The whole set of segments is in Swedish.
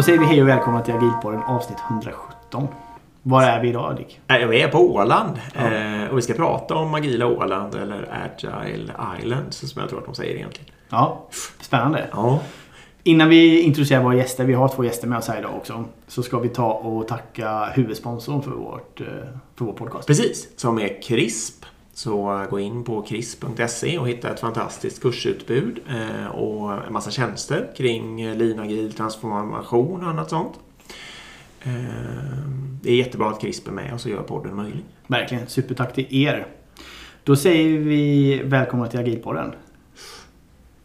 Då säger vi hej och välkomna till Agilpodden avsnitt 117. Var är vi idag Dick? Vi är på Åland eh, och vi ska prata om agila Åland eller Agile Islands som jag tror att de säger egentligen. Ja, spännande. Ja, Innan vi introducerar våra gäster, vi har två gäster med oss här idag också. Så ska vi ta och tacka huvudsponsorn för, vårt, eh, för vår podcast. precis. Som är CRISP. Så gå in på crisp.se och hitta ett fantastiskt kursutbud eh, och en massa tjänster kring eh, lean agil transformation och annat sånt. Eh, Det är jättebra att CRISP är med och så gör podden möjlig. Verkligen, supertack till er. Då säger vi välkomna till Agilpodden.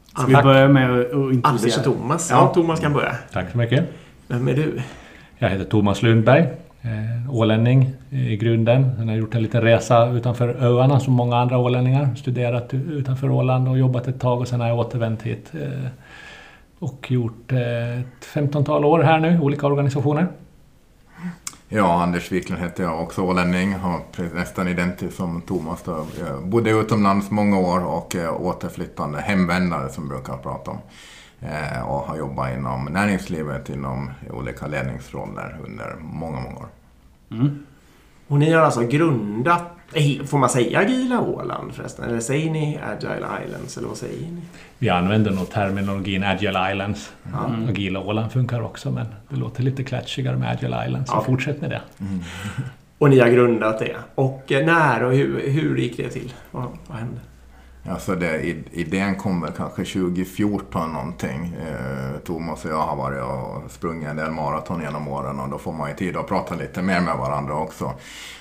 Ska vi börja med att introducera? Anders och Thomas. Ja, Thomas kan börja. Tack så mycket. Vem är du? Jag heter Thomas Lundberg, eh, ålänning i grunden. Han har gjort en liten resa utanför öarna som många andra ålänningar. Studerat utanför Åland och jobbat ett tag och sen har jag återvänt hit. eh, Och gjort eh, ett femtontal år här nu i olika organisationer. Ja, Anders Wiklund heter jag, också ålänning. Har nästan identiskt som Thomas. Då. Jag bodde utomlands många år och är återflyttande hemvändare som vi brukar prata om. Eh, och har jobbat inom näringslivet inom olika ledningsroller under många, många år. Mm. Och ni har alltså grundat, eh, får man säga agila Åland förresten? Eller säger ni Agile Islands eller vad säger ni? Vi använder nog terminologin Agile Islands. Mm. Agila Åland funkar också men det låter lite klatschigare med Agile Islands. Så Ja. fortsätt med det. Och ni har grundat det. Och eh, när och hur, hur gick det till? Vad, vad hände? Alltså det, idén kom väl kanske 2014 någonting. Eh, Thomas och jag har varit och sprungit en del maraton genom åren och då får man ju tid att prata lite mer med varandra också.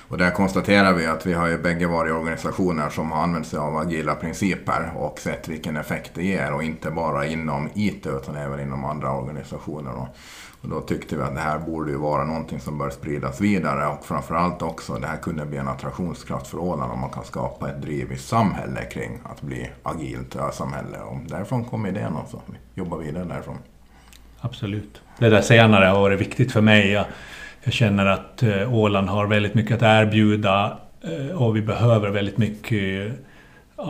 Och där konstaterar vi att vi har ju bägge varit organisationer som har använt sig av agila principer och sett vilken effekt det ger och inte bara inom IT utan även inom andra organisationer då. Och då tyckte vi att det här borde ju vara någonting som bör spridas vidare och framförallt också det här kunde bli en attraktionskraft för Åland om man kan skapa ett driv i samhälle kring att bli agilt samhälle. Och därifrån kom idén och så vi jobbar vidare därifrån. Absolut. Det där senare har varit viktigt för mig. Jag, jag känner att eh, Åland har väldigt mycket att erbjuda eh, och vi behöver väldigt mycket Äh,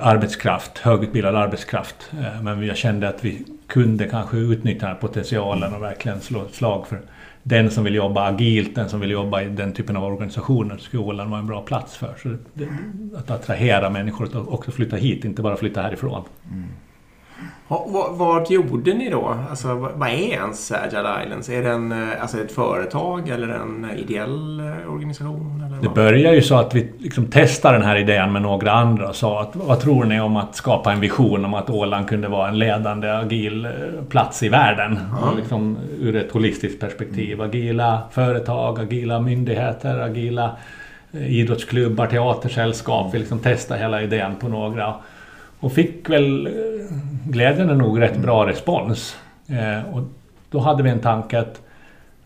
arbetskraft, högutbildad arbetskraft. Äh, men jag kände att vi kunde kanske utnyttja den här potentialen och verkligen slå ett slag för den som vill jobba agilt, den som vill jobba i den typen av organisationer, skolan skulle Åland vara en bra plats för. Så det, att attrahera människor att också flytta hit, inte bara flytta härifrån. Mm vad, gjorde ni då? Alltså, vad, är ens Agile Islands? Är det en, eh, alltså ett företag eller en ideell eh, organisation? Eller Det vad? började ju så att vi liksom testade den här idén med några andra och sa att vad tror ni om att skapa en vision om att Åland kunde vara en ledande agil eh, plats i världen? Och liksom, ur ett holistiskt perspektiv. Agila företag, agila myndigheter, agila idrottsklubbar, teatersällskap. Vi liksom testade hela idén på några. Och fick väl eh, glädjande nog rätt bra respons. Eh, och då hade vi en tanke att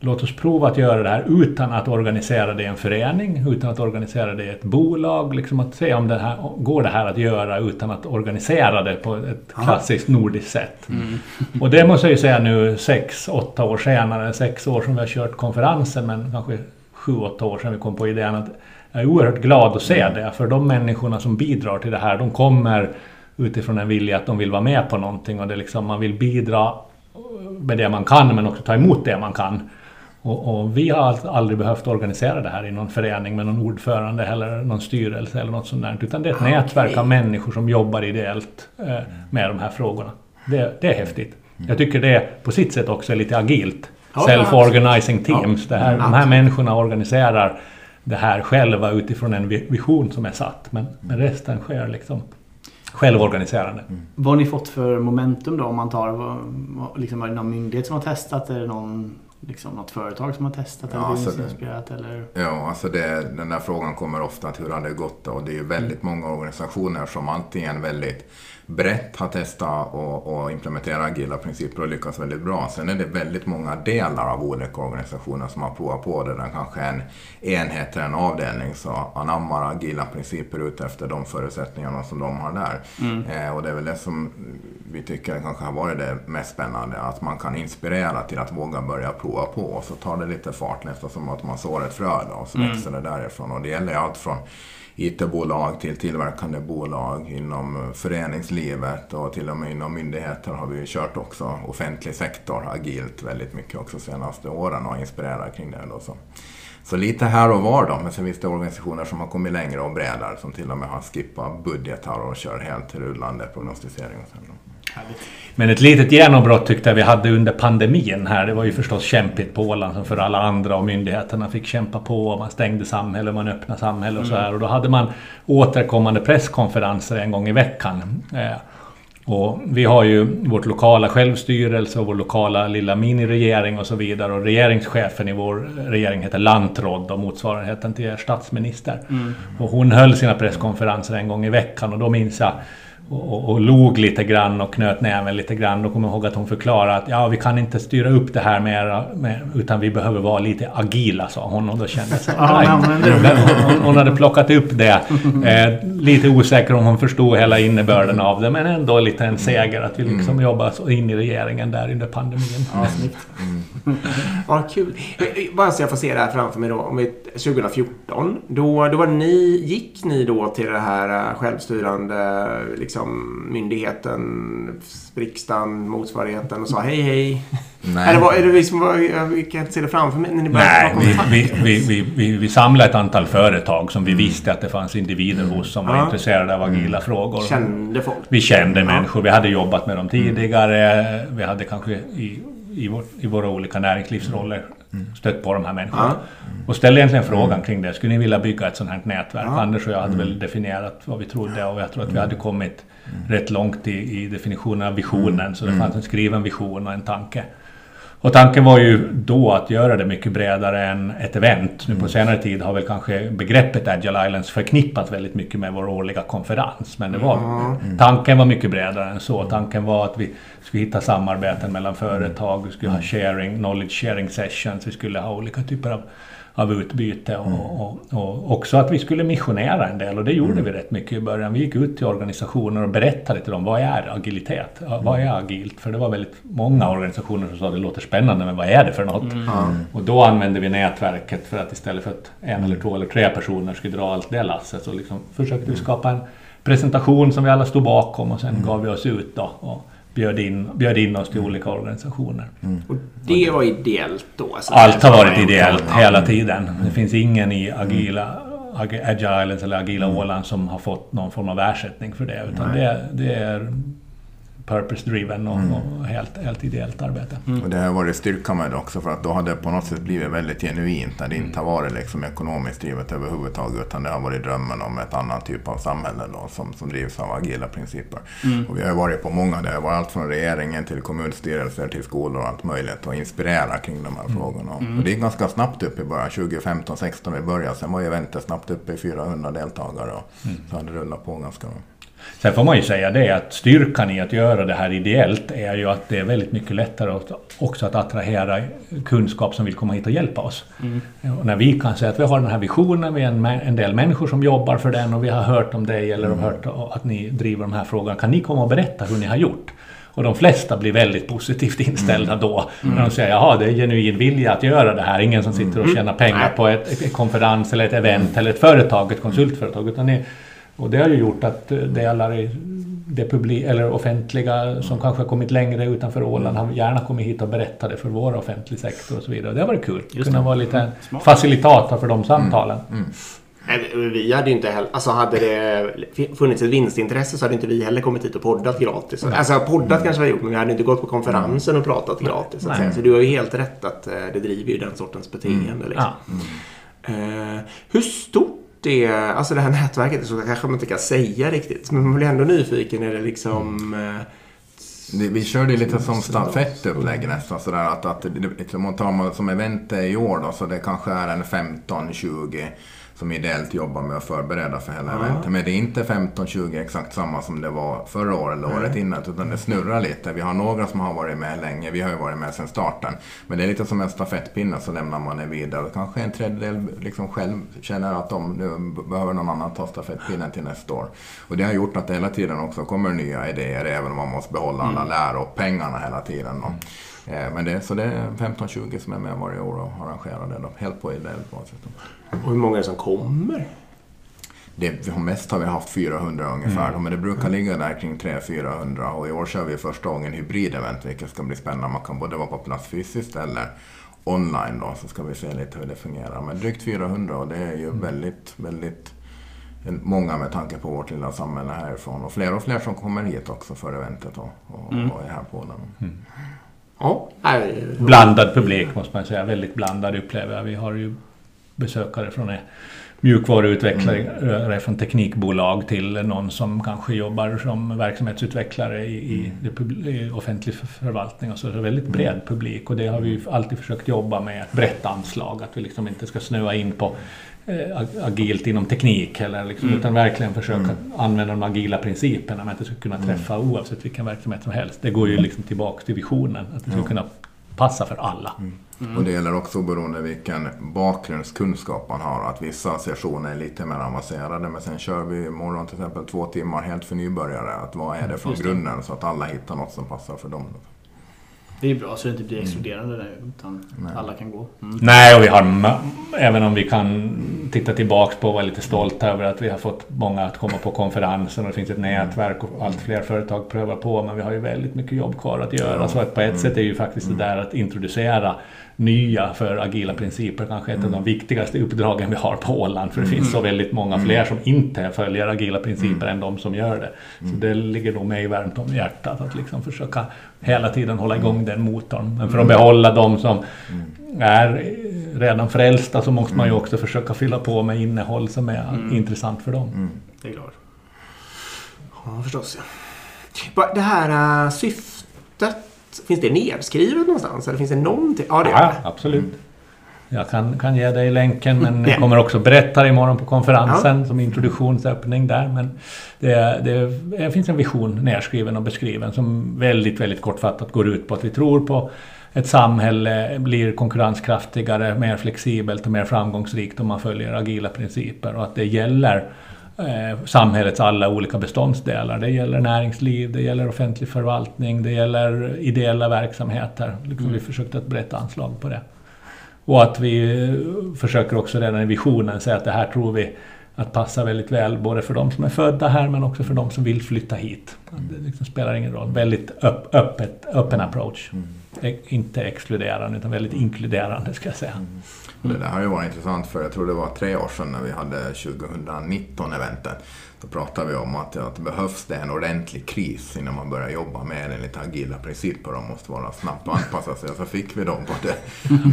Låt oss prova att göra det här utan att organisera det i en förening, utan att organisera det i ett bolag. Liksom att se om det här, går det här att göra utan att organisera det på ett klassiskt nordiskt sätt. Och det måste jag ju säga nu sex, åtta år senare, sex år som vi har kört konferensen, men kanske sju, åtta år sedan vi kom på idén att jag är oerhört glad att se det. För de människorna som bidrar till det här, de kommer utifrån en vilja att de vill vara med på någonting och det liksom, man vill bidra med det man kan men också ta emot det man kan. Och, och vi har aldrig behövt organisera det här i någon förening med någon ordförande eller någon styrelse eller något sånt där. Utan det är ett Ah, nätverk okej. av människor som jobbar ideellt eh, med de här frågorna. Det, det är häftigt. Jag tycker det på sitt sätt också är lite agilt. Ja, Self-organizing teams. Ja, Det här, mm, de här människorna organiserar det här själva utifrån en vi- vision som är satt. Men, men resten sker liksom självorganiserande. Vad har ni fått för momentum då om man tar... vad- vad- Liksom, är det någon myndighet som har testat? Är det någon, liksom, något företag som har testat? Ja, eller alltså det- businessinspirerat? Eller? Ja, alltså det, den där frågan kommer ofta att hur har det gått? Och det är ju väldigt många organisationer som antingen väldigt brett har testat och, och implementerat agila principer och lyckats väldigt bra. Sen är det väldigt många delar av olika organisationer som har provat på det. Där kanske en enhet eller en avdelning så anammar agila principer ut efter de förutsättningarna som de har där. Eh, och det är väl det som vi tycker kanske har varit det mest spännande. Att man kan inspirera till att våga börja prova på och så tar det lite fart nästan som att man sår ett frö då, och så växer det därifrån. Och det gäller allt från IT-bolag till tillverkande bolag inom föreningsliv näringslivet och till och med inom myndigheter har vi kört också offentlig sektor agilt väldigt mycket också senaste åren och inspirerat kring det. Då, så. så lite här och var då, men sen finns det organisationer som har kommit längre och bredare som till och med har skippat budgetar och kör helt rullande prognostisering. Och sen då. Men ett litet genombrott tyckte jag vi hade under pandemin här. Det var ju förstås kämpigt på Åland som för alla andra och myndigheterna fick kämpa på. Och man stängde samhället, man öppnade samhället och så här. Och då hade man återkommande presskonferenser en gång i veckan. Eh, och vi har ju vårt lokala självstyrelse och vår lokala lilla miniregering och så vidare. Och regeringschefen i vår regering heter lantråd och motsvarigheten till er statsminister. Mm. Och hon höll sina presskonferenser en gång i veckan och då minns jag och, och log lite grann och knöt näven lite grann. Då kommer jag ihåg att hon förklarade att ja, vi kan inte styra upp det här mer, mer utan vi behöver vara lite agila, sa hon. Och då kände jag hon, hon, hade plockat upp det. Eh, lite osäker om hon förstod hela innebörden av det, men ändå lite en seger att vi liksom mm. jobbar så in i regeringen där under pandemin. Ja, mm. ja, kul. Bara så jag får se det här framför mig då. Om 2014, då, då var ni, gick ni då till det här eh, självstyrande liksom, myndigheten, riksdagen, motsvarigheten och sa hej hej? Nej. Eller var, är det liksom, jag kan inte se det framför mig när ni Nej, vi, vi, vi, vi, vi samlade ett antal företag som vi mm. visste att det fanns individer hos som var intresserade av agila mm. frågor. Kände folk? Vi kände människor. Vi hade jobbat med dem tidigare. Vi hade kanske i, i, vår, i våra olika näringslivsroller mm. stött på de här människorna. Och ställde egentligen frågan mm. kring det. Skulle ni vilja bygga ett sånt här nätverk? Anders och jag hade mm. väl definierat vad vi trodde och jag tror att vi hade kommit rätt långt i, i definitionen av visionen. Så det fanns en skriven vision och en tanke. Och tanken var ju då att göra det mycket bredare än ett event. Nu på mm. senare tid har väl kanske begreppet Agile Islands förknippat väldigt mycket med vår årliga konferens. Men det var, mm. tanken var mycket bredare än så. Tanken var att vi skulle hitta samarbeten mellan företag, vi skulle ha mm. sharing, knowledge sharing sessions, vi skulle ha olika typer av av utbyte och, mm. och, och, också att vi skulle missionera en del och det gjorde mm. vi rätt mycket i början. Vi gick ut till organisationer och berättade till dem vad är agilitet? Vad är agilt? För det var väldigt många organisationer som sa det låter spännande men vad är det för något? Mm. Och då använde vi nätverket för att istället för att en eller två eller tre personer skulle dra allt det lasset så liksom försökte vi skapa en presentation som vi alla stod bakom och sen mm. gav vi oss ut då. Och, bjöd in, bjöd in oss till mm. olika organisationer. Mm. Och det var ideellt då? Alltså Allt har varit ideellt hela tiden. Det finns ingen i agila Agile eller Agila mm. Åland som har fått någon form av ersättning för det. Utan det, det är purpose-driven och, mm. och, helt, helt ideellt arbete. Mm. Och det har varit styrka med det också för att då har det på något sätt blivit väldigt genuint när det inte har varit liksom ekonomiskt drivet överhuvudtaget utan det har varit drömmen om ett annat typ av samhälle då, som, som drivs av agila principer. Mm. Och vi har varit på många, det har varit allt från regeringen till kommunstyrelser till skolor och allt möjligt och inspirera kring de här mm. frågorna. Mm. Och det är ganska snabbt upp i början, 2015, 2016 vi började, sen var eventet snabbt uppe i 400 deltagare och mm. så hade det rullat på ganska bra. Sen får man ju säga det att styrkan i att göra det här ideellt är ju att det är väldigt mycket lättare också att attrahera kunskap som vill komma hit och hjälpa oss. Mm. Och när vi kan säga att vi har den här visionen, vi är en, en del människor som jobbar för den och vi har hört om dig eller mm. hört att ni driver de här frågorna. Kan ni komma och berätta hur ni har gjort? Och de flesta blir väldigt positivt inställda mm. då. Mm. När de säger jaha, det är genuin vilja att göra det här. Ingen som sitter och mm. tjänar pengar på ett, ett konferens eller ett event eller ett företag, ett konsultföretag. Utan ni, och det har ju gjort att delar det publi eller offentliga som kanske har kommit längre utanför Åland har gärna kommit hit och berättat det för vår offentlig sektor och så vidare. Det har varit kul. Just Kunna vara lite mm. facilitator för de samtalen. Mm. Mm. Vi hade inte heller, alltså hade det funnits ett vinstintresse så hade inte vi heller kommit hit och poddat gratis. Mm. Alltså poddat mm. kanske vi har gjort men vi hade inte gått på konferensen och pratat gratis. Så, så du har ju helt rätt att eh, det driver ju den sortens beteende. Mm. Liksom. Ja. Uh, hur stort det, alltså det här nätverket, så kanske man inte kan säga riktigt. Men man blir ändå nyfiken. Är det liksom... Mm. Vi körde lite som stafettupplägg nästan sådär att, att liksom, om man tar som event i år då så det kanske är en 15-20 som ideellt jobbar med att förbereda för hela ja. eventet. Men det är inte 15-20 exakt samma som det var förra året eller året innan, utan det snurrar lite. Vi har några som har varit med länge, vi har ju varit med sedan starten. Men det är lite som en stafettpinne, så lämnar man det vidare. Kanske en tredjedel liksom själv känner att de nu behöver någon annan ta stafettpinnen till nästa år. Och det har gjort att det hela tiden också kommer nya idéer, även om man måste behålla alla mm. lär och pengarna hela tiden. Då. Eh, men det, så det är 15-20 som är med varje år och arrangerar det då, helt på ideell basis. Och hur många är det som kommer? det, vi har mest har vi haft 400 ungefär, men det brukar ligga där kring 300-400 och i år kör vi första gången hybrid-event vilket ska bli spännande. Man kan både vara på plats fysiskt eller online då, så ska vi se lite hur det fungerar. Men drygt 400 och det är ju väldigt, väldigt många med tanke på vårt lilla samhälle härifrån. Och fler och fler som kommer hit också för eventet då, och, Mm. och är här på den. Ja, Blandad publik måste man säga. Väldigt blandad upplever jag. Vi har ju besökare från eh, mjukvaruutvecklare från teknikbolag till någon som kanske jobbar som verksamhetsutvecklare i, pub- i offentlig förvaltning. Och så. Är väldigt bred publik och det har vi alltid försökt jobba med. Ett brett anslag. Att vi liksom inte ska snöa in på eh, agilt inom teknik eller liksom, utan verkligen försöka använda de agila principerna men att det ska kunna träffa oavsett vilken verksamhet som helst. Det går ju liksom tillbaka till visionen. Att det ska Ja. kunna passa för alla. Och det gäller också beroende vilken bakgrundskunskap man har. Att vissa sessioner är lite mer avancerade men sen kör vi imorgon till exempel två timmar helt för nybörjare. Att vad är det från Just det. grunden så att alla hittar något som passar för dem. Det är bra så det inte blir exkluderande där utan Nej. alla kan gå. Mm. Nej, och vi har, även om vi kan titta tillbaks på och vara lite stolta över att vi har fått många att komma på konferensen och det finns ett nätverk och allt fler företag prövar på. Men vi har ju väldigt mycket jobb kvar att göra. Så att på ett sätt är ju faktiskt det där att introducera nya för agila principer kanske ett av de viktigaste uppdragen vi har på Åland. För det finns så väldigt många fler som inte följer agila principer än de som gör det. Så det ligger nog mig varmt om hjärtat att liksom försöka hela tiden hålla igång den motorn. Men för att behålla de som är redan frälsta så måste man ju också försöka fylla på med innehåll som är intressant för dem. Det är klart. Ja, förstås. Ja. Det här äh, syftet, finns det nedskrivet någonstans? Eller finns det någonting? Ja, det Ja, det. absolut. Jag kan, kan ge dig länken men Ja. jag kommer också berätta det imorgon på konferensen som introduktionsöppning där. Men det, det, det finns en vision nedskriven och beskriven som väldigt, väldigt kortfattat går ut på att vi tror på ett samhälle blir konkurrenskraftigare, mer flexibelt och mer framgångsrikt om man följer agila principer och att det gäller eh, samhällets alla olika beståndsdelar. Det gäller näringsliv, det gäller offentlig förvaltning, det gäller ideella verksamheter. Liksom Vi försökte ett brett anslag på det. Och att vi eh, försöker också redan i visionen säga att det här tror vi att passa väldigt väl både för de som är födda här men också för de som vill flytta hit. Att Det liksom spelar ingen roll. Väldigt öpp, öppet, öppen approach. E- inte exkluderande utan väldigt inkluderande ska jag säga. Och Det där har ju varit intressant för jag tror det var tre år sedan när vi hade 2019-eventet. Då pratade vi om att, att behövs det en ordentlig kris innan man börjar jobba med enligt agila principer. De måste vara snabbt och anpassa sig. Och så fick vi då både,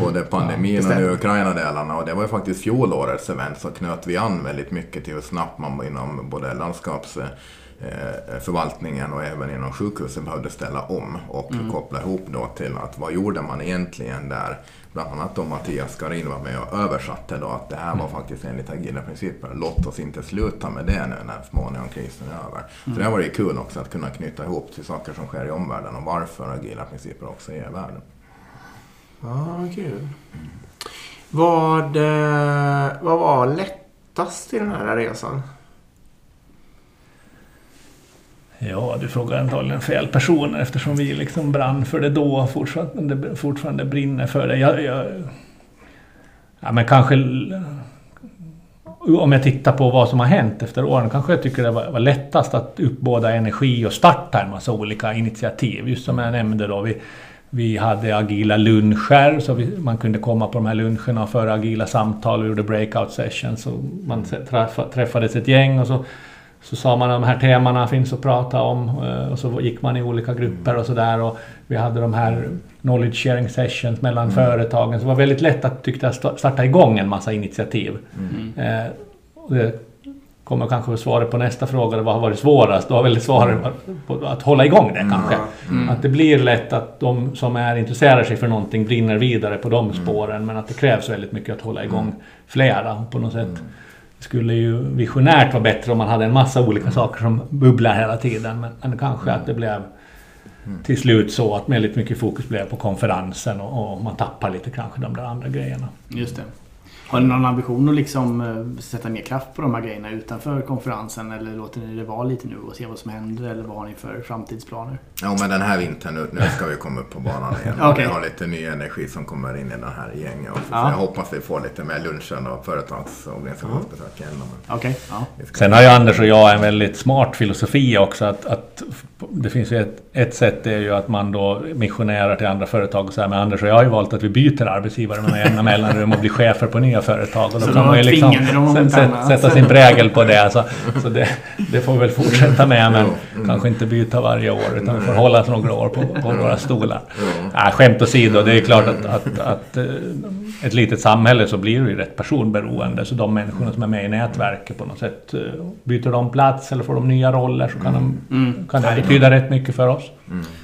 både pandemin och nu Ukraina-delarna. Och det var ju faktiskt fjolårets event så knöt vi an väldigt mycket till hur snabbt man inom både landskaps eh, förvaltningen och även inom sjukhusen behövde ställa om och koppla ihop då till att vad gjorde man egentligen där bland annat då Mattias Karin var med och översatte då att det här var faktiskt enligt agila principer. Låt oss inte sluta med det nu när småningom krisen är över. Så det har varit kul också att kunna knyta ihop till saker som sker i omvärlden och varför agila principer också är i världen. Ja, kul. Vad, eh, vad var lättast i den här resan? Ja, du frågar antagligen fel personer eftersom vi liksom brann för det då och fortfarande, fortfarande brinner för det. Jag, jag, ja, men kanske... Om jag tittar på vad som har hänt efter åren kanske jag tycker det var, var lättast att uppbåda energi och starta en massa olika initiativ. Just som jag nämnde då. Vi, vi hade agila luncher så vi, man kunde komma på de här luncherna och föra agila samtal. Vi gjorde breakout sessions och man träffa, träffades ett gäng och så så sa man att de här temana finns att prata om eh, och så gick man i olika grupper och sådär. Och vi hade de här knowledge sharing sessions mellan företagen. Så det var väldigt lätt att tyckte jag sta- starta igång en massa initiativ. Eh, och det kommer kanske svaret på nästa fråga. Vad har varit svårast? Då har väl svaret varit på att hålla igång det kanske. Att det blir lätt att de som är intresserar sig för någonting brinner vidare på de spåren. Men att det krävs väldigt mycket att hålla igång flera på något sätt. Det skulle ju visionärt vara bättre om man hade en massa olika saker som bubblar hela tiden. Men, men kanske att det blev till slut så att väldigt mycket fokus blev på konferensen och, och man tappar lite kanske de där andra grejerna. Just det. Har ni någon ambition att liksom eh, sätta mer kraft på de här grejerna utanför konferensen? Eller låter ni det vara lite nu och se vad som händer? Eller vad har ni för framtidsplaner? Ja, men den här vintern nu, nu ska vi komma upp på banan igen. Okej. Vi har lite ny energi som kommer in i den här gänget också. Ja. Så jag hoppas vi får lite mer lunchen och företags och organisationsbesök igen. Men Okej, ja. Sen har ju Anders och jag en väldigt smart filosofi också. Att, att det finns ju ett, ett sätt det är ju att man då missionerar till andra företag och så här, men Anders och jag har ju valt att vi byter arbetsgivare med jämna mellanrum och blir chefer på nya företag. Och då Så kan man ju liksom sätta sin prägel på det. Så, så det, det får vi väl fortsätta med, men Jo, kanske inte byta varje år utan vi får hålla oss några år på, på våra stolar. Ja, skämt åsido, det är klart att, att, att eh, ett litet samhälle så blir det ju rätt personberoende. Så de människorna som är med i nätverket på något sätt, eh, byter de plats eller får de nya roller så kan, de, Mm. kan det betyda rätt mycket för oss.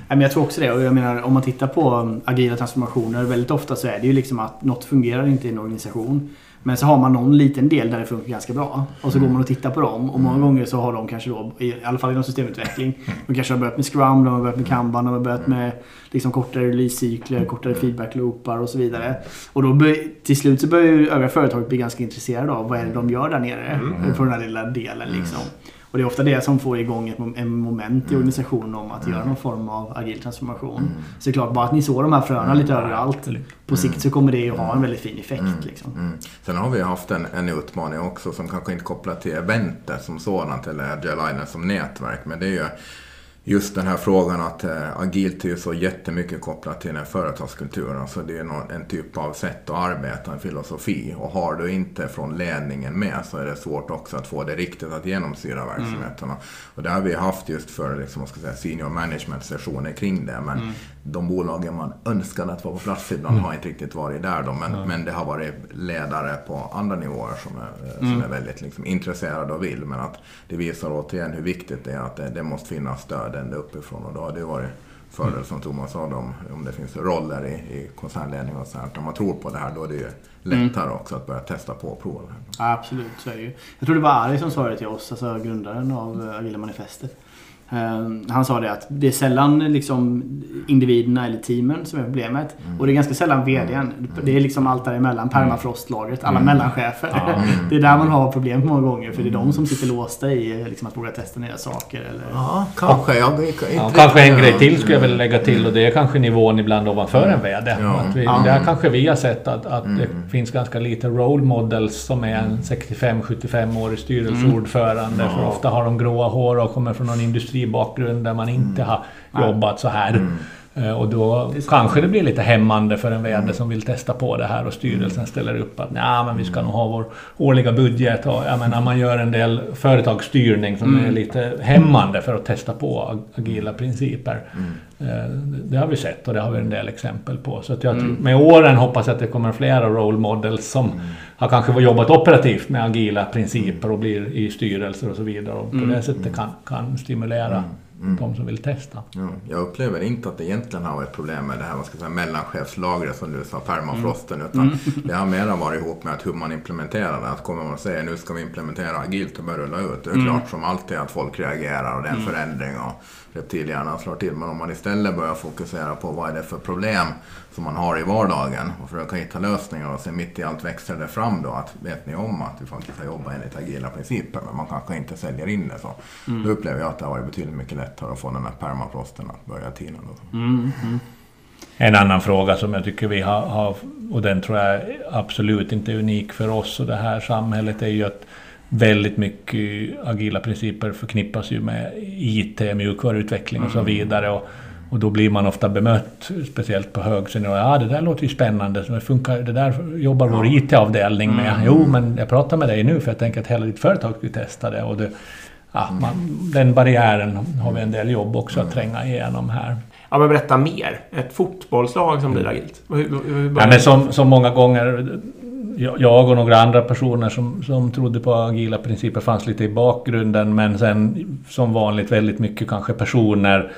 Men jag tror också det. Och jag menar, om man tittar på um, agila transformationer, väldigt ofta så är det ju liksom att något fungerar inte i en organisation. Men så har man någon liten del där det funkar ganska bra. Och så går man och tittar på dem. Och många gånger så har de kanske då, i alla fall inom systemutveckling, de kanske har börjat med Scrum, de har börjat med Kanban, de har börjat med liksom kortare releasecykler, kortare feedback-loopar och så vidare. Och då till slut så börjar ju övriga företag bli ganska intresserade av vad är det de gör där nere på den här lilla delen. Liksom. Och det är ofta det som får igång ett mom- en moment i organisationen om att göra någon form av agil transformation. Så det är klart, bara att ni sår de här fröna lite överallt. På sikt så kommer det ju ha en väldigt fin effekt. Liksom. Mm. Sen har vi haft en, en utmaning också som kanske inte kopplar till eventet som sådant eller Agile Island som nätverk. Men det är ju just den här frågan att eh, agilt är ju så jättemycket kopplat till den här företagskulturen. Så det är någon, en typ av sätt att arbeta, en filosofi. Och har du inte från ledningen med så är det svårt också att få det riktigt att genomsyra verksamheterna. Och det har vi haft just för liksom, ska säga, senior management sessioner kring det. Men de bolagen man önskade att vara på plats ibland har inte riktigt varit där då. Men, men det har varit ledare på andra nivåer som är, eh, som är väldigt liksom, intresserade och vill. Men att det visar återigen hur viktigt det är att det, det måste finnas stöd ända uppifrån. Och då har det varit fördel som Thomas sa om, om det finns roller i, i koncernledning och sånt. Om man tror på det här då är det ju lättare också att börja testa på och prova. det här. Absolut, så är det ju. Jag tror det var Ari som sa det till oss, alltså grundaren av eh, Agila Manifestet. Eh, Han sa det att det är sällan liksom individerna eller teamen som är problemet. Och det är ganska sällan VDn. Det är liksom allt däremellan. Permafrostlagret, alla mellanchefer. Det är där man har problem många gånger. För det är de som sitter låsta i liksom, att våga testa nya saker. Eller... Ja, kanske. Ja, riktigt- kanske en grej till skulle jag väl lägga till och det är kanske nivån ibland ovanför en VD. Ja. Att vi, Ja. Där kanske vi har sett att, att det finns ganska lite role models som är en 65-75-årig styrelseordförande. För ofta har de gråa hår och kommer från någon industribakgrund där man inte har jobbat så här. Eh, Och då kanske det blir lite hämmande för en VD som vill testa på det här och styrelsen ställer upp att nej men vi ska nog ha vår årliga budget. Och jag menar man gör en del företagsstyrning som är lite hämmande för att testa på ag- agila principer. Eh, Det har vi sett och det har vi en del exempel på. Så att jag tror, med åren hoppas jag att det kommer flera role models som har kanske jobbat operativt med agila principer och blir i styrelser och så vidare. Och på det sättet kan, kan stimulera de som vill testa. Ja, jag upplever inte att det egentligen har varit ett problem med det här vad ska jag säga, mellanchefslagret som du sa, permafrosten. Utan det har mera varit ihop med att hur man implementerar det. Att kommer man och säger nu ska vi implementera agilt och börja rulla ut. Det är klart som alltid att folk reagerar och det är en förändring och reptilhjärnan slår till. Men om man istället börjar fokusera på vad är det för problem som man har i vardagen och försöka hitta lösningar och sen mitt i allt växer det fram då att vet ni om att vi faktiskt har jobbat enligt agila principer men man kanske inte säljer in det så. Då upplever jag att det har varit betydligt mycket lättare att få den här permafrosten att börja tina. Då. Mm, mm. En annan fråga som jag tycker vi har, har, och den tror jag absolut inte är unik för oss och det här samhället, är ju att väldigt mycket agila principer förknippas ju med IT, mjukvaruutveckling och så vidare. Och, och då blir man ofta bemött, speciellt på hög senior. Ja, det där låter ju spännande. Det, funkar, det där jobbar vår IT-avdelning med. Jo, men jag pratar med dig nu för jag tänker att hela ditt företag vill testa det. Och det ja, man, den barriären har vi en del jobb också att tränga igenom här. Ja, men berätta mer. Ett fotbollslag som blir agilt. Hur, hur, hur Ja, men som, som många gånger jag jag och några andra personer som, som trodde på agila principer fanns lite i bakgrunden men sen som vanligt väldigt mycket kanske personer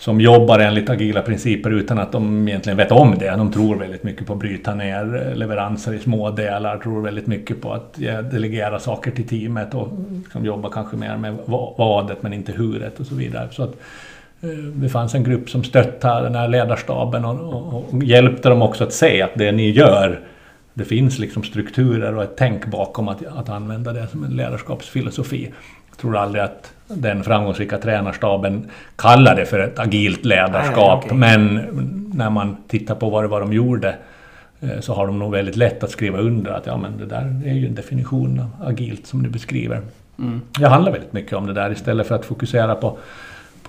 som jobbar enligt agila principer utan att de egentligen vet om det. De tror väldigt mycket på att bryta ner leveranser i små delar, tror väldigt mycket på att delegera saker till teamet och liksom jobba kanske mer med vadet men inte huret och så vidare. Så att, eh, det fanns en grupp som stöttade den här ledarstaben och, och, och hjälpte dem också att se att det ni gör det finns liksom strukturer och ett tänk bakom att, att använda det som en ledarskapsfilosofi. Jag tror aldrig att den framgångsrika tränarstaben kallar det för ett agilt ledarskap, Nej, okej. men när man tittar på vad det var de gjorde eh, så har de nog väldigt lätt att skriva under att ja, men det där är ju en definition av agilt som du beskriver. Mm. Det handlar väldigt mycket om det där istället för att fokusera på,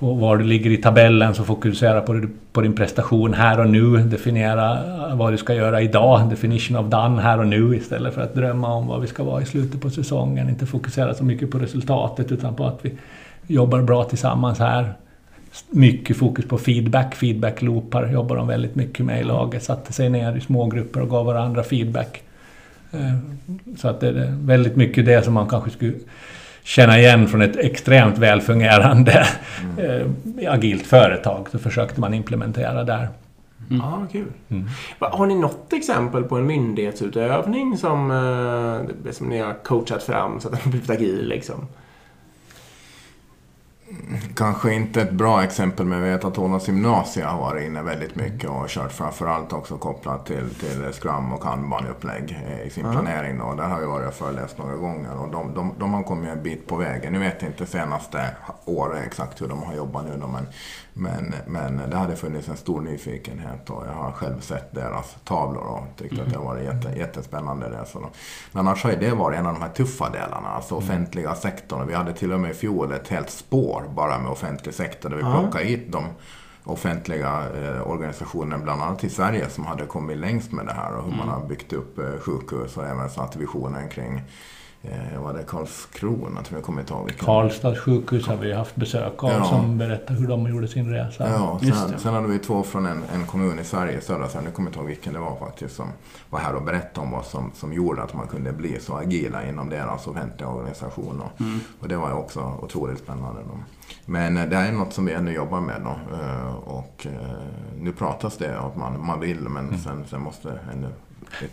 på var du ligger i tabellen så fokusera på, på din prestation här och nu. Definiera eh, vad du ska göra idag. Definition of done här och nu istället för att drömma om vad vi ska vara i slutet på säsongen. Inte fokusera så mycket på resultatet utan på att vi jobbar bra tillsammans här. Mycket fokus på feedback. Feedback-loopar jobbar de väldigt mycket med i laget. Satte sig ner i små grupper och gav varandra feedback. Eh, så att det är väldigt mycket det som man kanske skulle känna igen från ett extremt välfungerande eh, agilt företag. Så försökte man implementera där. Ja, kul. Mm. Va- Har ni något exempel på en myndighetsutövning som, eh, som ni har coachat fram så att den har blivit agil? Liksom? Kanske inte ett bra exempel, men jag vet att Ålands gymnasie har varit inne väldigt mycket och kört framförallt också kopplat till, till Scrum och Kanban-upplägg eh, i sin Ja. planering. Då. Där har jag varit och föreläst några gånger och de, de, de har kommit en bit på vägen. Nu vet jag inte senaste året exakt hur de har jobbat nu då, men, men, men det hade funnits en stor nyfikenhet och jag har själv sett deras tavlor och tyckt att det har varit jätte, jättespännande. Då. Men annars har det varit en av de här tuffa delarna, alltså offentliga sektorn. Vi hade till och med i fjol ett helt spår bara med offentlig sektor där vi Ja. plockade hit de offentliga eh, organisationer, bland annat i Sverige, som hade kommit längst med det här och hur man har byggt upp eh, sjukhus och även satt visionen kring eh, vad det Karlskrona, tror jag kommer inte ihåg vilken. Karlstads sjukhus har vi haft besök av Ja. som berättar hur de gjorde sin resa. Ja, sen, sen hade vi två från en, en kommun i Sverige, södra Sverige, nu kommer jag inte ihåg vilken det var faktiskt, som var här och berättade om vad som, som gjorde att man kunde bli så agila inom deras offentliga organisation. Och, Mm. och det var ju också otroligt spännande. Då. Men eh, det är något som vi ännu jobbar med då. eh, Och nu pratas det om att man, man vill, men sen, sen måste ännu.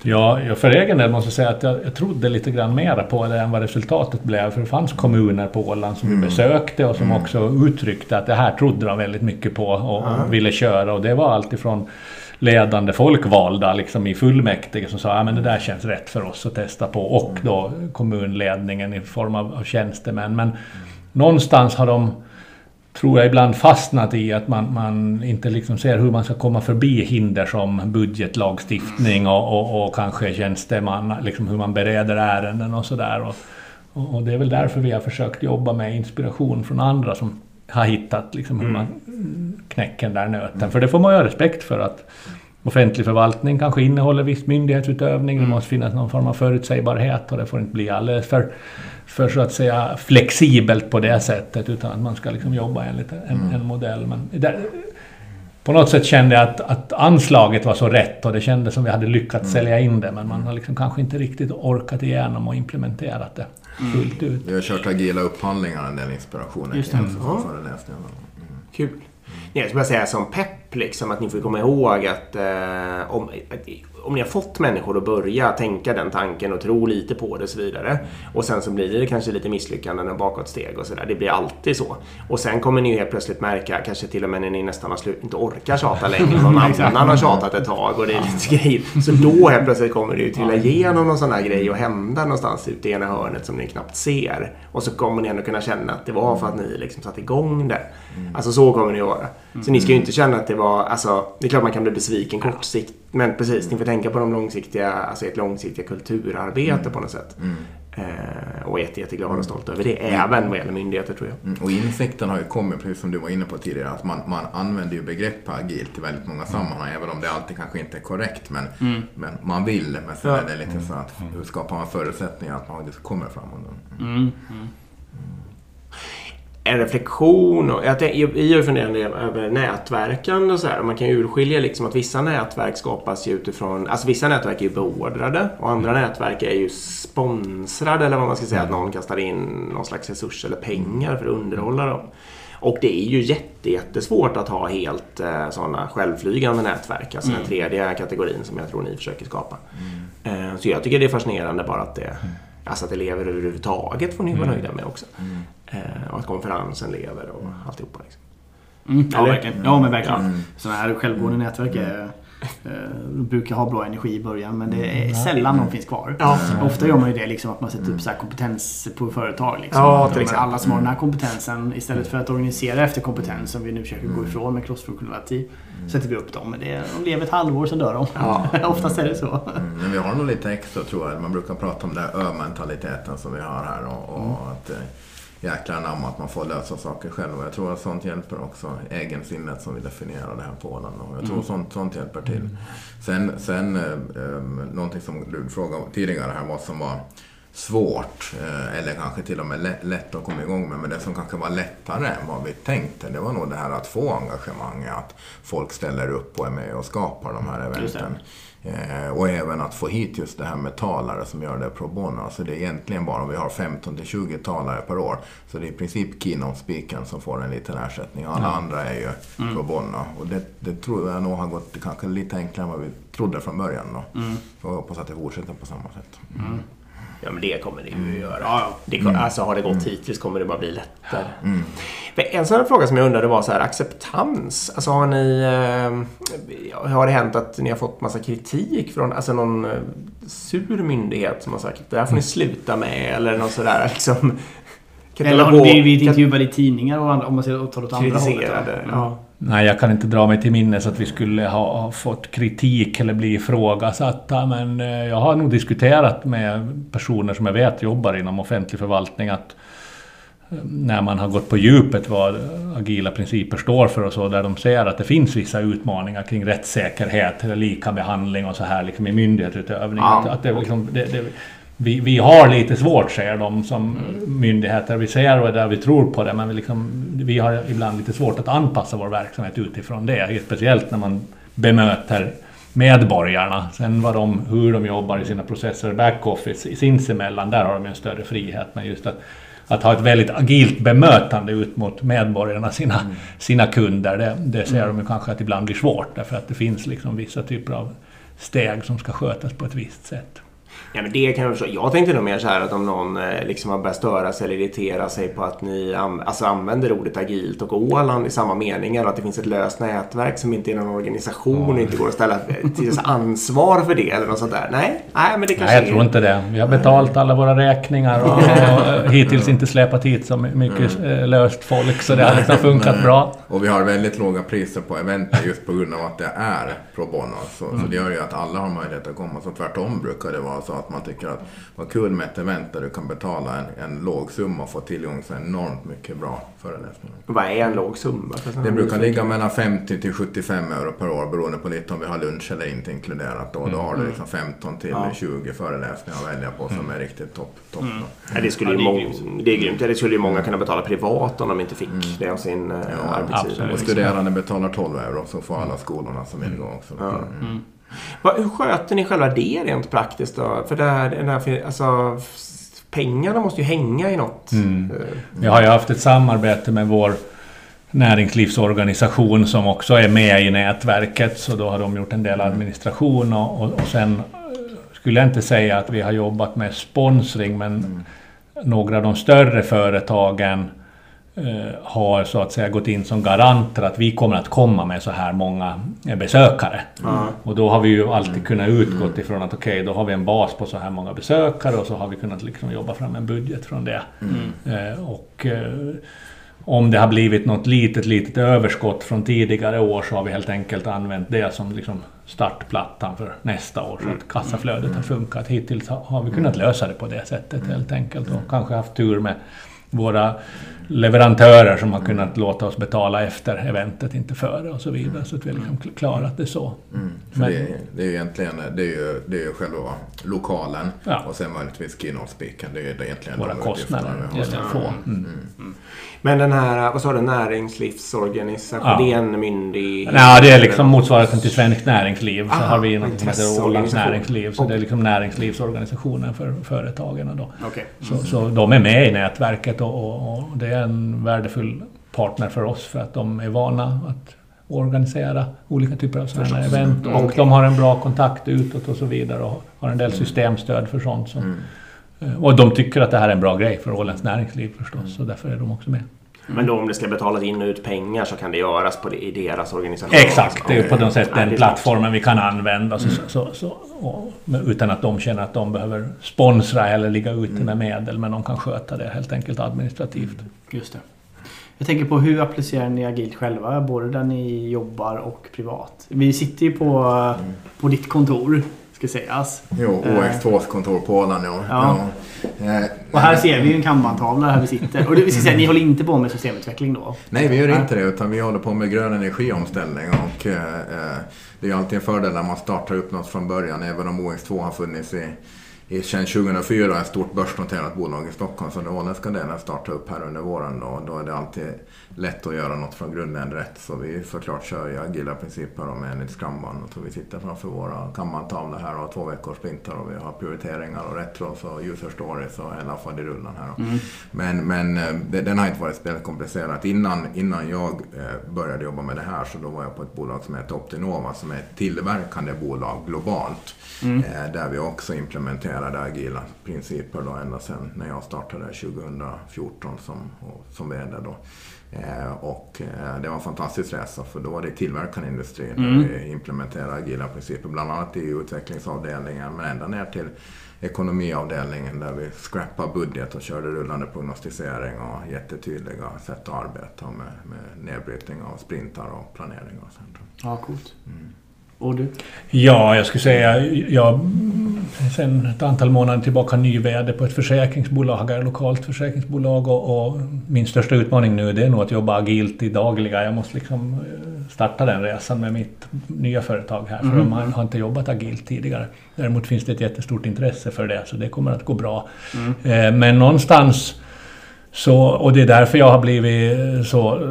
Ja, jag för egen del måste jag säga att jag, jag trodde lite grann mera på det än vad resultatet blev. För det fanns kommuner på Åland som vi Mm. besökte och som Mm. också uttryckte att det här trodde de väldigt mycket på och, och ville köra. Och det var alltifrån ledande folkvalda liksom i fullmäktige som sa att men det där känns rätt för oss att testa på. Och då kommunledningen i form av, av tjänstemän. Men någonstans har de tror jag ibland fastnat i att man, man inte liksom ser hur man ska komma förbi hinder som budgetlagstiftning och, och, och kanske tjänsteman, liksom hur man bereder ärenden och sådär. Och, och, och det är väl därför vi har försökt jobba med inspiration från andra som har hittat liksom hur man knäcker den där nöten. För det får man ju ha respekt för att offentlig förvaltning kanske innehåller viss myndighetsutövning. Det måste finnas någon form av förutsägbarhet och det får inte bli alldeles för, för så att säga flexibelt på det sättet utan att man ska liksom jobba enligt en, en modell. Men där, på något sätt kände jag att, att anslaget var så rätt och det kändes som vi hade lyckats sälja in det men man har liksom kanske inte riktigt orkat igenom och implementerat det fullt ut. Vi har kört agila upphandlingar, en del inspirationer Just det. för Ja. föreläsningarna. Kul. Nej, jag skulle bara säga som pepp, liksom, att ni får komma ihåg att eh, om, att, om ni har fått människor att börja tänka den tanken och tro lite på det och så vidare. Och sen så blir det kanske lite misslyckanden och bakåtsteg och sådär. Det blir alltid så. Och sen kommer ni ju helt plötsligt märka, kanske till och med när ni nästan har slut, inte orkar tjata längre. Någon annan har tjatat ett tag och det är lite grejer. Så då helt plötsligt kommer det ju trilla igenom någon sån här grej och hända någonstans ute i ena hörnet som ni knappt ser. Och så kommer ni ändå kunna känna att det var för att ni liksom satte igång det. Alltså så kommer det att vara. Så ni ska ju inte känna att det var, alltså det är klart man kan bli besviken kortsiktigt. Men precis, ni får tänka på de långsiktiga, alltså ert långsiktiga kulturarbete på något sätt. Mm. Eh, och är jätte, jätteglad och stolt över det. Även vad gäller myndigheter tror jag. Mm, Och insikten har ju kommit, precis som du var inne på tidigare, att man, man använder ju begrepp agilt i väldigt många sammanhang, även om det alltid kanske inte är korrekt. Men, men man vill, men sen Ja. är det lite så att hur skapar man förutsättningar att man kommer framåt? Mm. Mm. en reflektion. Och jag, tänk- vi har ju funderat en del över nätverkande och så här. Man kan ju urskilja liksom att vissa nätverk skapas ju utifrån... Alltså vissa nätverk är ju beordrade och andra nätverk är ju sponsrade eller vad man ska säga. Att någon kastar in någon slags resurs eller pengar för att underhålla dem. Och det är ju jätte, jättesvårt att ha helt eh, sådana självflygande nätverk. Alltså den tredje kategorin som jag tror ni försöker skapa. Eh, så jag tycker det är fascinerande bara att det... Alltså att elever överhuvudtaget får ni vara nöjda med också. Eh, och att konferensen lever och alltihopa. Liksom. Mm. Ja, verkligen. Ja, men verkligen. Mm. Sådana här självgående nätverk är Eh, De brukar ha bra energi i början men det är Mm. sällan de finns kvar. Ja. Ofta gör man ju det liksom att man sätter upp så här kompetens på företag. Liksom. Ja, Att till exempel. Alla som har den här kompetensen istället för att organisera efter kompetens som vi nu försöker gå ifrån med crossfunktionalitet sätter vi upp dem. Men det, de lever ett halvår så dör de. Ja. Oftast är det så. Mm, men vi har nog lite extra tror jag. Man brukar prata om den här ö-mentaliteten som vi har här och, och Mm. att jäklar anamma att man får lösa saker själv. Och jag tror att sånt hjälper också. Egensinnet som vi definierar det här på Åland. Och jag tror Mm. sånt, sånt hjälper till. Sen, sen eh, eh, någonting som du frågade tidigare här vad som var svårt eh, eller kanske till och med lätt, att komma igång med. Men det som kanske var lättare än vad vi tänkte det var nog det här att få engagemang. Att folk ställer upp och är med och skapar de här eventen. Eh, och även att få hit just det här med talare som gör det pro bono. Alltså det är egentligen bara om vi har 15 till 20 talare per år. Så det är i princip keynote speakern som får en liten ersättning. Alla andra är ju pro bono. Och det, det tror jag nog har gått kanske lite enklare än vad vi trodde från början. Då. Så jag hoppas att det fortsätter på samma sätt. Ja, men det kommer det ju att göra. Ja, ja. Det, kom- alltså, har det gått hittills kommer det bara bli lättare. Men En sån här fråga som jag undrade var så här, acceptans. Alltså har ni... Eh, har det hänt att ni har fått massa kritik från alltså någon eh, sur myndighet som har sagt det här får ni sluta med eller något sådär liksom... Eller har ni blivit intervjuade i tidningar och andra, om man ser åt andra hållet? då? Ja. Nej, jag kan inte dra mig till minnes att vi skulle ha, fått kritik eller bli ifrågasatta, men eh, jag har nog diskuterat med personer som jag vet jobbar inom offentlig förvaltning att eh, när man har gått på djupet vad agila principer står för och så, där de ser att det finns vissa utmaningar kring rättssäkerhet, eller lika behandling och så här liksom i myndighetsutövning. Ja, att, att det, liksom, det, det, vi, vi har lite svårt, säger de som myndigheter. Vi ser och där vi tror på det, men vi, liksom, vi har ibland lite svårt att anpassa vår verksamhet utifrån det. Speciellt när man bemöter medborgarna. Sen vad de, hur de jobbar i sina processer backoffice sinsemellan, där har de en större frihet. Men just att, att ha ett väldigt agilt bemötande ut mot medborgarna, sina, sina kunder, det, det ser de ju kanske att ibland blir svårt. Därför att det finns liksom vissa typer av steg som ska skötas på ett visst sätt. Ja, men det kan jag. Jag tänkte nog mer så här att om någon eh, liksom har börjat störa sig eller irritera sig på att ni an- alltså använder ordet agilt och Åland i samma mening eller att det finns ett löst nätverk som inte är någon organisation och inte går att ställa till ansvar för det eller något sånt där. Nej, nej men det kanske Nej, jag är- tror inte det. Vi har betalt alla våra räkningar och, och hittills inte släpat hit så mycket eh, löst folk, så det har liksom funkat bra. Och vi har väldigt låga priser på eventer just på grund av att det är pro bono. Så, så det gör ju att alla har möjlighet att komma. Så tvärtom brukar det vara så att man tycker att vad kul med ett event där du kan betala en, en låg summa och få tillgång till enormt mycket bra föreläsningar. Vad är en låg summa? Det brukar ligga mellan 50 till 75 euro per år beroende på lite om vi har lunch eller inte inkluderat. Då, då har du liksom 15 till Ja. 20 föreläsningar att välja på som är riktigt topp. topp då. Ja, det, skulle Ja, ju det är mång- grymt. det är grymt. Ja, Det skulle ju många kunna betala privat om de inte fick det av sin eh, arbetsgivare. absolut. Och studerande betalar 12 euro så får alla skolorna som vill gå också. Mm. Va, hur sköter ni själva det rent praktiskt då? För den här, alltså, pengarna måste ju hänga i något. Mm. Eh, Vi har ju haft ett samarbete med vår näringslivsorganisation som också är med i nätverket, så då har de gjort en del administration och, och, och sen eh, skulle jag inte säga att vi har jobbat med sponsring, men några av de större företagen eh, har så att säga gått in som garanter att vi kommer att komma med så här många eh, besökare. Och då har vi ju alltid kunnat utgått ifrån att okej, då har vi en bas på så här många besökare och så har vi kunnat liksom jobba fram en budget från det. Eh, och eh, om det har blivit något litet, litet överskott från tidigare år så har vi helt enkelt använt det som liksom startplattan för nästa år. Så att kassaflödet har funkat. Hittills har vi kunnat lösa det på det sättet helt enkelt. Och kanske haft tur med våra leverantörer som har kunnat låta oss betala efter eventet, inte före och så vidare. Så att vi har liksom kl- klarat det så. Mm. Men- det, är, det är ju egentligen det är ju, det är ju själva lokalen Ja. och sen möjligtvis keynote speakern. Det är ju egentligen Våra de kostnader utgifterna vi gäller har. få. Mm. Men den här, vad sa du, näringslivsorganisation, Ja. det är en myndighet? Ja, det är liksom motsvarigheten till Svenskt Näringsliv. Så Ah, har vi något som heter Ålands. Näringsliv. Så det är liksom näringslivsorganisationen för företagen. Då. Okej. Så, så de är med i nätverket och, och, och det är en värdefull partner för oss för att de är vana att organisera olika typer av sådana här event. Och Okej. de har en bra kontakt utåt och så vidare och har en del systemstöd för sånt. Som, Mm. eh, Och de tycker att det här är en bra grej för Ålands näringsliv förstås, så därför är de också med. Men då om det ska betalas in och ut pengar så kan det göras på det, i deras organisation? Exakt, det är på något sätt den plattformen vi kan använda. Så, så, så, och, utan att de känner att de behöver sponsra eller ligga ute med medel. Men de kan sköta det helt enkelt administrativt. Just det. Jag tänker på hur applicerar ni agilt själva? Både där ni jobbar och privat. Vi sitter ju på, på ditt kontor, ska sägas. Jo, Eh. OX2s kontor på Åland ja. Ja. Ja. Eh, Och här ser vi ju en kanban-tavla här vi sitter. Och vi ska säga, ni håller inte på med systemutveckling då? Nej, vi gör inte det utan vi håller på med grön energiomställning och eh, eh, det är alltid en fördel när man startar upp något från början även om OX2 har funnits i sedan 2004 ett stort börsnoterat bolag i Stockholm så den åländska delen startar upp här under våren då, då är det alltid lätt att göra något från grunden rätt så vi såklart kör ju agila principer och med enligt Scrumban så vi sitter framför våra kammantavlor här och har två veckors sprintar och vi har prioriteringar och retros och user stories och hela faderullan här. då. Men, men eh, det, den har inte varit speciellt komplicerat. Innan, innan jag eh, började jobba med det här så då var jag på ett bolag som heter Optinova som är ett tillverkande bolag globalt. Eh, där vi också implementerade agila principer då ända sedan när jag startade 2014 som, som VD då. Eh, och eh, det var en fantastisk resa för då var det tillverkande industrin Mm. där vi implementerade agila principer. Bland annat i utvecklingsavdelningen men ända ner till ekonomiavdelningen där vi scrappade budget och körde rullande prognostisering och jättetydliga sätt att arbeta med, med nedbrytning av sprintar och planering och sånt. Ja, coolt. Och du? Ja, jag skulle säga jag sen ett antal månader tillbaka ny VD på ett försäkringsbolag, ett lokalt försäkringsbolag och, och min största utmaning nu det är nog att jobba agilt i dagliga. Jag måste liksom eh, starta den resan med mitt nya företag här för de har, har inte jobbat agilt tidigare. Däremot finns det ett jättestort intresse för det så det kommer att gå bra. Eh, Men någonstans så, och det är därför jag har blivit så eh,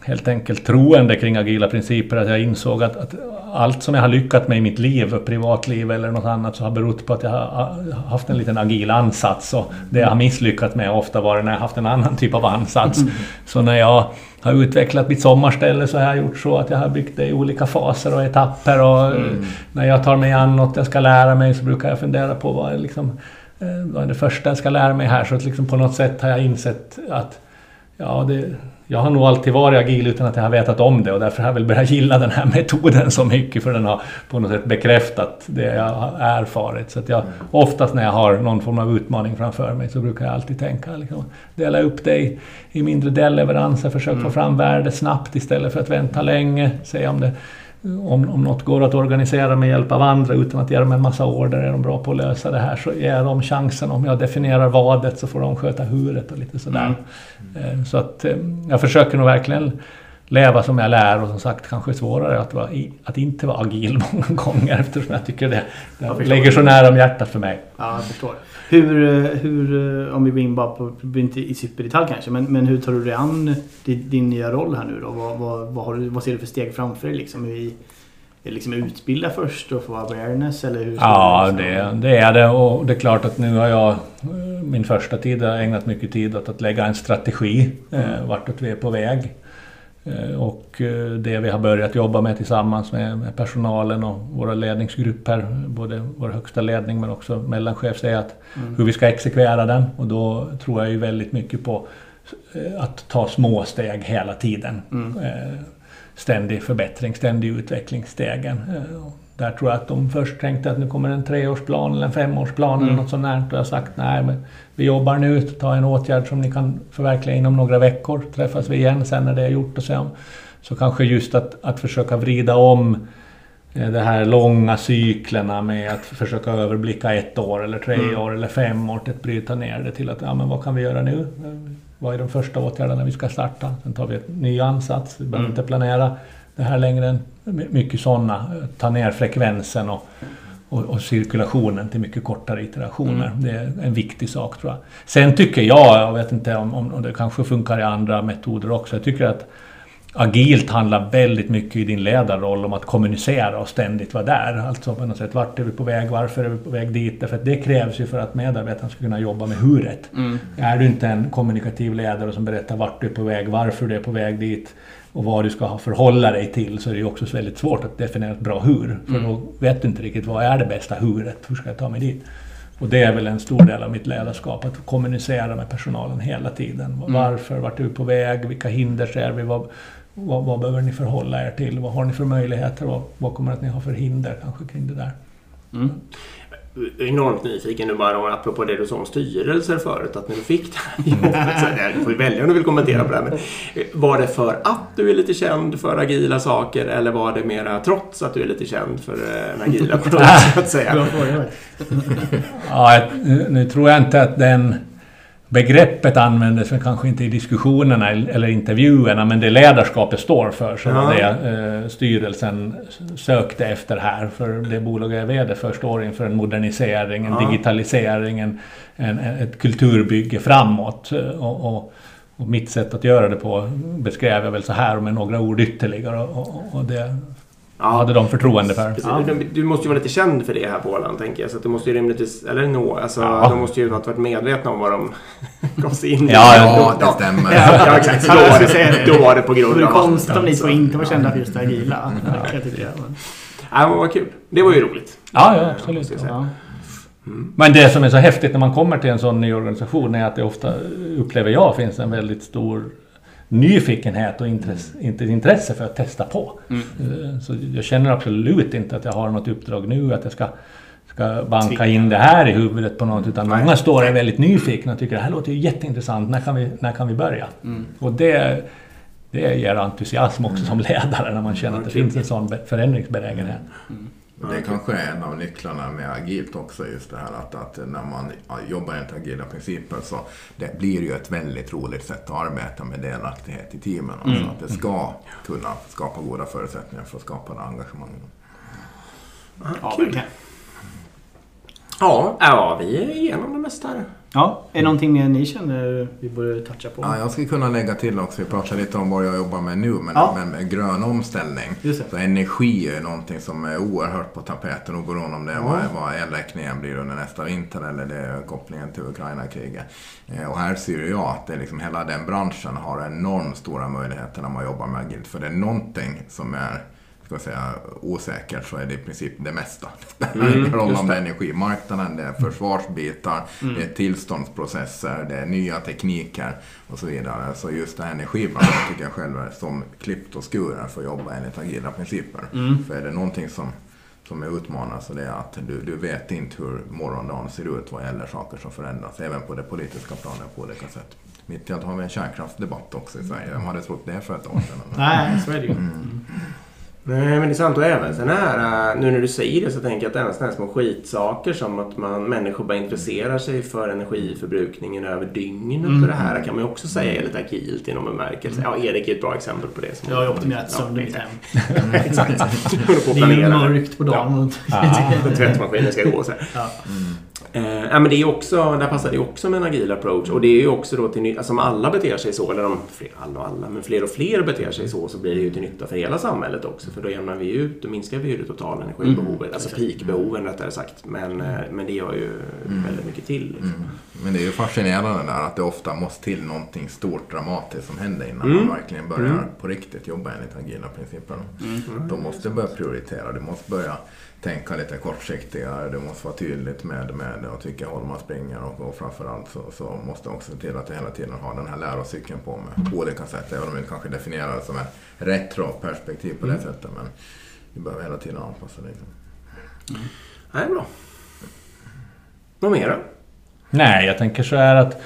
helt enkelt troende kring agila principer. Att jag insåg att, att allt som jag har lyckats med i mitt liv, privatliv eller något annat, så har berott på att jag har haft en liten agil ansats. Och det jag har misslyckats med har ofta varit när jag haft en annan typ av ansats. Så när jag har utvecklat mitt sommarställe så har jag gjort så att jag har byggt det i olika faser och etapper. Och När jag tar mig an något jag ska lära mig så brukar jag fundera på vad liksom, eh, vad är det första jag ska lära mig här. Så att liksom på något sätt har jag insett att Ja, det, jag har nog alltid varit agil utan att jag har vetat om det och därför har jag väl börjat gilla den här metoden så mycket för den har på något sätt bekräftat det jag har erfarit. Så att jag, oftast när jag har någon form av utmaning framför mig så brukar jag alltid tänka liksom, dela upp det i, i mindre delleveranser, försök få fram värde snabbt istället för att vänta länge. Se om det om, om något går att organisera med hjälp av andra utan att ge dem en massa order, är de bra på att lösa det här så ger dem chansen. Om jag definierar vadet så får de sköta huret och lite sådär. Eh, Så att eh, jag försöker nog verkligen leva som jag lär och som sagt kanske svårare att, vara i, att inte vara agil många gånger eftersom jag tycker det, det ligger så nära om hjärtat för mig. Ja, jag förstår. Hur, eh, hur, eh, om vi går in bara på, inte i superdetalj kanske, men, men hur tar du dig an din, din nya roll här nu då? Vad, vad, vad, har du, vad ser du för steg framför dig? Liksom, det liksom utbilda först och få awareness eller hur? Ja, liksom- det, det är det. Och det är klart att nu har jag eh, min första tid ägnat mycket tid åt att lägga en strategi eh, vartåt vi är på väg. Eh, Och eh, det vi har börjat jobba med tillsammans med personalen och våra ledningsgrupper, både vår högsta ledning men också mellanchef, är att hur vi ska exekvera den. Och då tror jag ju väldigt mycket på eh, att ta små steg hela tiden. Eh, Ständig förbättring, ständig utvecklingsstegen. Där tror jag att de först tänkte att nu kommer en treårsplan eller en femårsplan eller något sånt där. Och jag har sagt nej, men vi jobbar nu, ta en åtgärd som ni kan förverkliga inom några veckor. Träffas vi igen sen när det är gjort och se om. Så kanske just att, att försöka vrida om eh, de här långa cyklerna med att försöka överblicka ett år eller tre år eller fem år att bryta ner det till att ja, men vad kan vi göra nu? Vad är de första åtgärderna vi ska starta? Sen tar vi en ny ansats. Vi behöver inte planera det här längre än my- mycket sådana. Ta ner frekvensen och, och, och cirkulationen till mycket kortare iterationer. Det är en viktig sak tror jag. Sen tycker jag, jag vet inte om, om det kanske funkar i andra metoder också, jag tycker att Agilt handlar väldigt mycket i din ledarroll om att kommunicera och ständigt vara där. Alltså på något sätt, vart är vi på väg, varför är vi på väg dit? Därför att det krävs ju för att medarbetarna ska kunna jobba med huret. Är du inte en kommunikativ ledare som berättar vart du är på väg, varför du är på väg dit och vad du ska förhålla dig till så är det ju också väldigt svårt att definiera ett bra hur. För då vet du inte riktigt vad är det bästa huret, hur ska jag ta mig dit? Och det är väl en stor del av mitt ledarskap, att kommunicera med personalen hela tiden. Mm. Varför, vart är du på väg, vilka hinder ser vi, vad, vad, vad behöver ni förhålla er till, vad har ni för möjligheter, vad, vad kommer att ni ha för hinder kanske kring det där. Mm. Enormt nyfiken nu bara apropå det du sa om styrelser förut. Att när du fick det här jobbet, så där, du får välja om du vill kommentera på det här. Men var det för att du är lite känd för agila saker eller var det mera trots att du är lite känd för eh, en agila approach så att säga? Ja, nu tror jag inte att den begreppet användes väl kanske inte i diskussionerna eller intervjuerna, men det ledarskapet står för så var Ja. det eh, styrelsen sökte efter här. För det bolag jag är VD för står inför en modernisering, en Ja. digitalisering, en, en, ett kulturbygge framåt. Eh, Och, och, och mitt sätt att göra det på beskrev jag väl så här med några ord ytterligare. Och, och, och det hade de förtroende för. Precis. Du, du måste ju vara lite känd för det här på Åland, tänker jag. Så att du måste ju rimligtvis... Eller nå, alltså, Ja. de måste ju ha varit medvetna om vad de gav sig in i. Ja, Ja, det stämmer. Ja, ja, exakt. Då Ja, var det, det. då var det på Det grund av... konstigt om ni två Så- inte var kända för just det agila. Ja, men vad kul. Det var ju roligt. Ja, ja, absolut. Ja. Men det som är så häftigt när man kommer till en sån ny organisation är att det ofta, upplever jag, finns en väldigt stor nyfikenhet och intresse, inte intresse för att testa på. Eh, Så jag känner absolut inte att jag har något uppdrag nu att jag ska, ska banka in det här i huvudet på något. Utan många står är väldigt nyfikna och tycker det här låter ju jätteintressant. När kan vi, när kan vi börja? Och det, det ger entusiasm också som ledare när man känner att det finns en sån be- förändringsbenägenhet. Det kanske är en av nycklarna med agilt också, just det här att, att när man jobbar enligt agila principer så det blir ju ett väldigt roligt sätt att arbeta med delaktighet i teamen. Alltså att det ska kunna skapa goda förutsättningar för att skapa det engagemanget. Ja. Ja, ja, vi är igenom det mesta här. Ja, är det någonting mer ni känner vi borde toucha på? Ja, jag skulle kunna lägga till också, vi pratar lite om vad jag jobbar med nu, men, Ja. men med grön omställning. Så energi är någonting som är oerhört på tapeten oberoende om det är vad, vad elräkningen blir under nästa vinter eller det är kopplingen till Ukraina-kriget. Eh, Och här ser jag att det liksom hela den branschen har enormt stora möjligheter när man jobbar med agilt. För det är någonting som är ska jag säga, osäkert så är det i princip det mesta. Det spelar ingen roll om det är energimarknaden, det är försvarsbitar, det är tillståndsprocesser, det är nya tekniker och så vidare. Så just det här energibranschen tycker jag själv är som klippt och skuren för att jobba enligt agila principer. För är det någonting som som är utmanande så det är att du, du vet inte hur morgondagen ser ut vad gäller saker som förändras, även på det politiska planet på olika sätt. Mitt i allt har vi en kärnkraftsdebatt också i Sverige. Vem hade trott det för ett år sedan? Nej, så är det ju. Nej, men det är sant. Och även sen här, äh, nu när du säger det så tänker jag att även sådana här små skitsaker som att man, människor bara intresserar sig för energiförbrukningen över dygnet och det här kan man ju också säga är lite agilt i någon bemärkelse. Ja, Erik är ett bra exempel på det. Som Jag har ju optimerat sönder mitt hem. Exakt. Det är ju mörkt på dagen. Ja, tvättmaskinen ska gå så här. Ja. Eh, ja, men det är också, där passar det också med en agil approach. Och det är ju också då till nytta, alltså om alla beter sig så, eller om fler, alla och alla, men fler och fler beter sig så, så blir det ju till nytta för hela samhället också. För då jämnar vi ut, då minskar vi ju det totala energibehovet, alltså peakbehoven rättare sagt. Men, eh, men det gör ju väldigt mycket till. Liksom. Mm. Men det är ju fascinerande där att det ofta måste till någonting stort dramatiskt som händer innan man verkligen börjar på riktigt jobba enligt agila principer. De måste börja prioritera, du måste börja tänka lite kortsiktigare, du måste vara tydligt med, med åt vilka håll man springer och, och framförallt så, så måste också se till att du hela tiden har den här lärocykeln på med på olika sätt, även om vi kanske definierar det som ett retroperspektiv på det sättet. Men vi behöver hela tiden anpassa det. Nej, bra. Något mer då? Nej, jag tänker så här att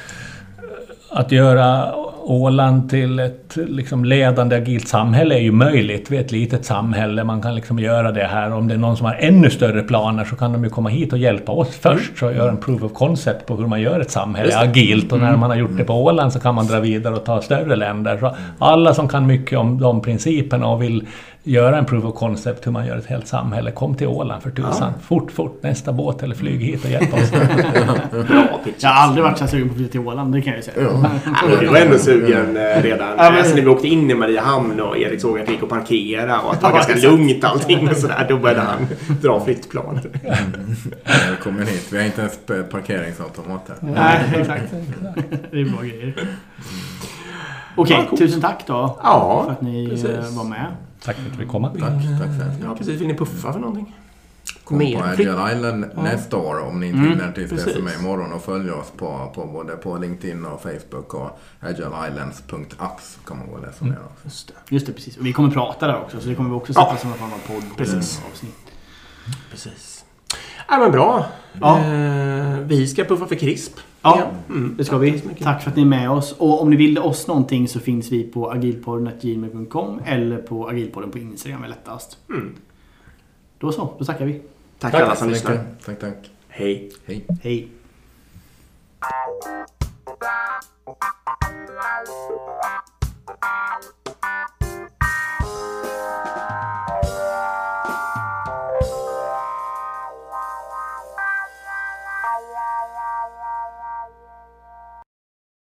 att göra Åland till ett liksom ledande agilt samhälle är ju möjligt. Vi är ett litet samhälle, man kan liksom göra det här. Om det är någon som har ännu större planer så kan de ju komma hit och hjälpa oss först och göra en proof of concept på hur man gör ett samhälle agilt. Och när man har gjort det på Åland så kan man dra vidare och ta större länder. Så alla som kan mycket om de principerna och vill göra en proof of concept hur man gör ett helt samhälle, kom till Åland för tusan. Fort, fort, nästa båt eller flyg hit och hjälp oss. Bra pitch. Jag har aldrig varit så sugen på att flytta till Åland, det kan jag ju säga. Ja, men du var ändå sugen eh, redan. Ja, men- Alltså när vi åkte in i Mariehamn och Erik såg att vi gick och parkera och att det var Ja, ganska exakt. lugnt allting och sådär. Då började han dra flyttplaner. Välkommen hit, vi har inte ens parkeringsautomat här. Nej, exakt. Det är bra grejer. Okej, Ja, coolt. tusen tack då Ja, för att ni precis. eh, var med. Tack för att vi fick komma. Tack, tack så hemskt Ja, precis. Vill ni puffa för någonting? Kom Mer på. Agile Island nästa år om ni inte Mm, hinner tills precis. med imorgon och följ oss på, på både på LinkedIn och Facebook och agileislands.apps kan man gå och läsa mer om. Just det. Just det, precis. Och vi kommer prata där också. Så det kommer vi också Ja. sätta som en form av podd. Precis. Avsnitt. Precis. Ja, men bra. Ja. Eh, vi ska puffa för CRISP. Ja, ja. Mm. det ska Tack vi. Tack för att ni är med oss. Och om ni vill oss någonting så finns vi på agilpodden.gmail.com eller på agilpodden på Instagram är lättast. Mm. Då så, då tackar vi. Tack, tack alla som lyssnar. Tack, tack. Hej. Hej. Hej. Thank you.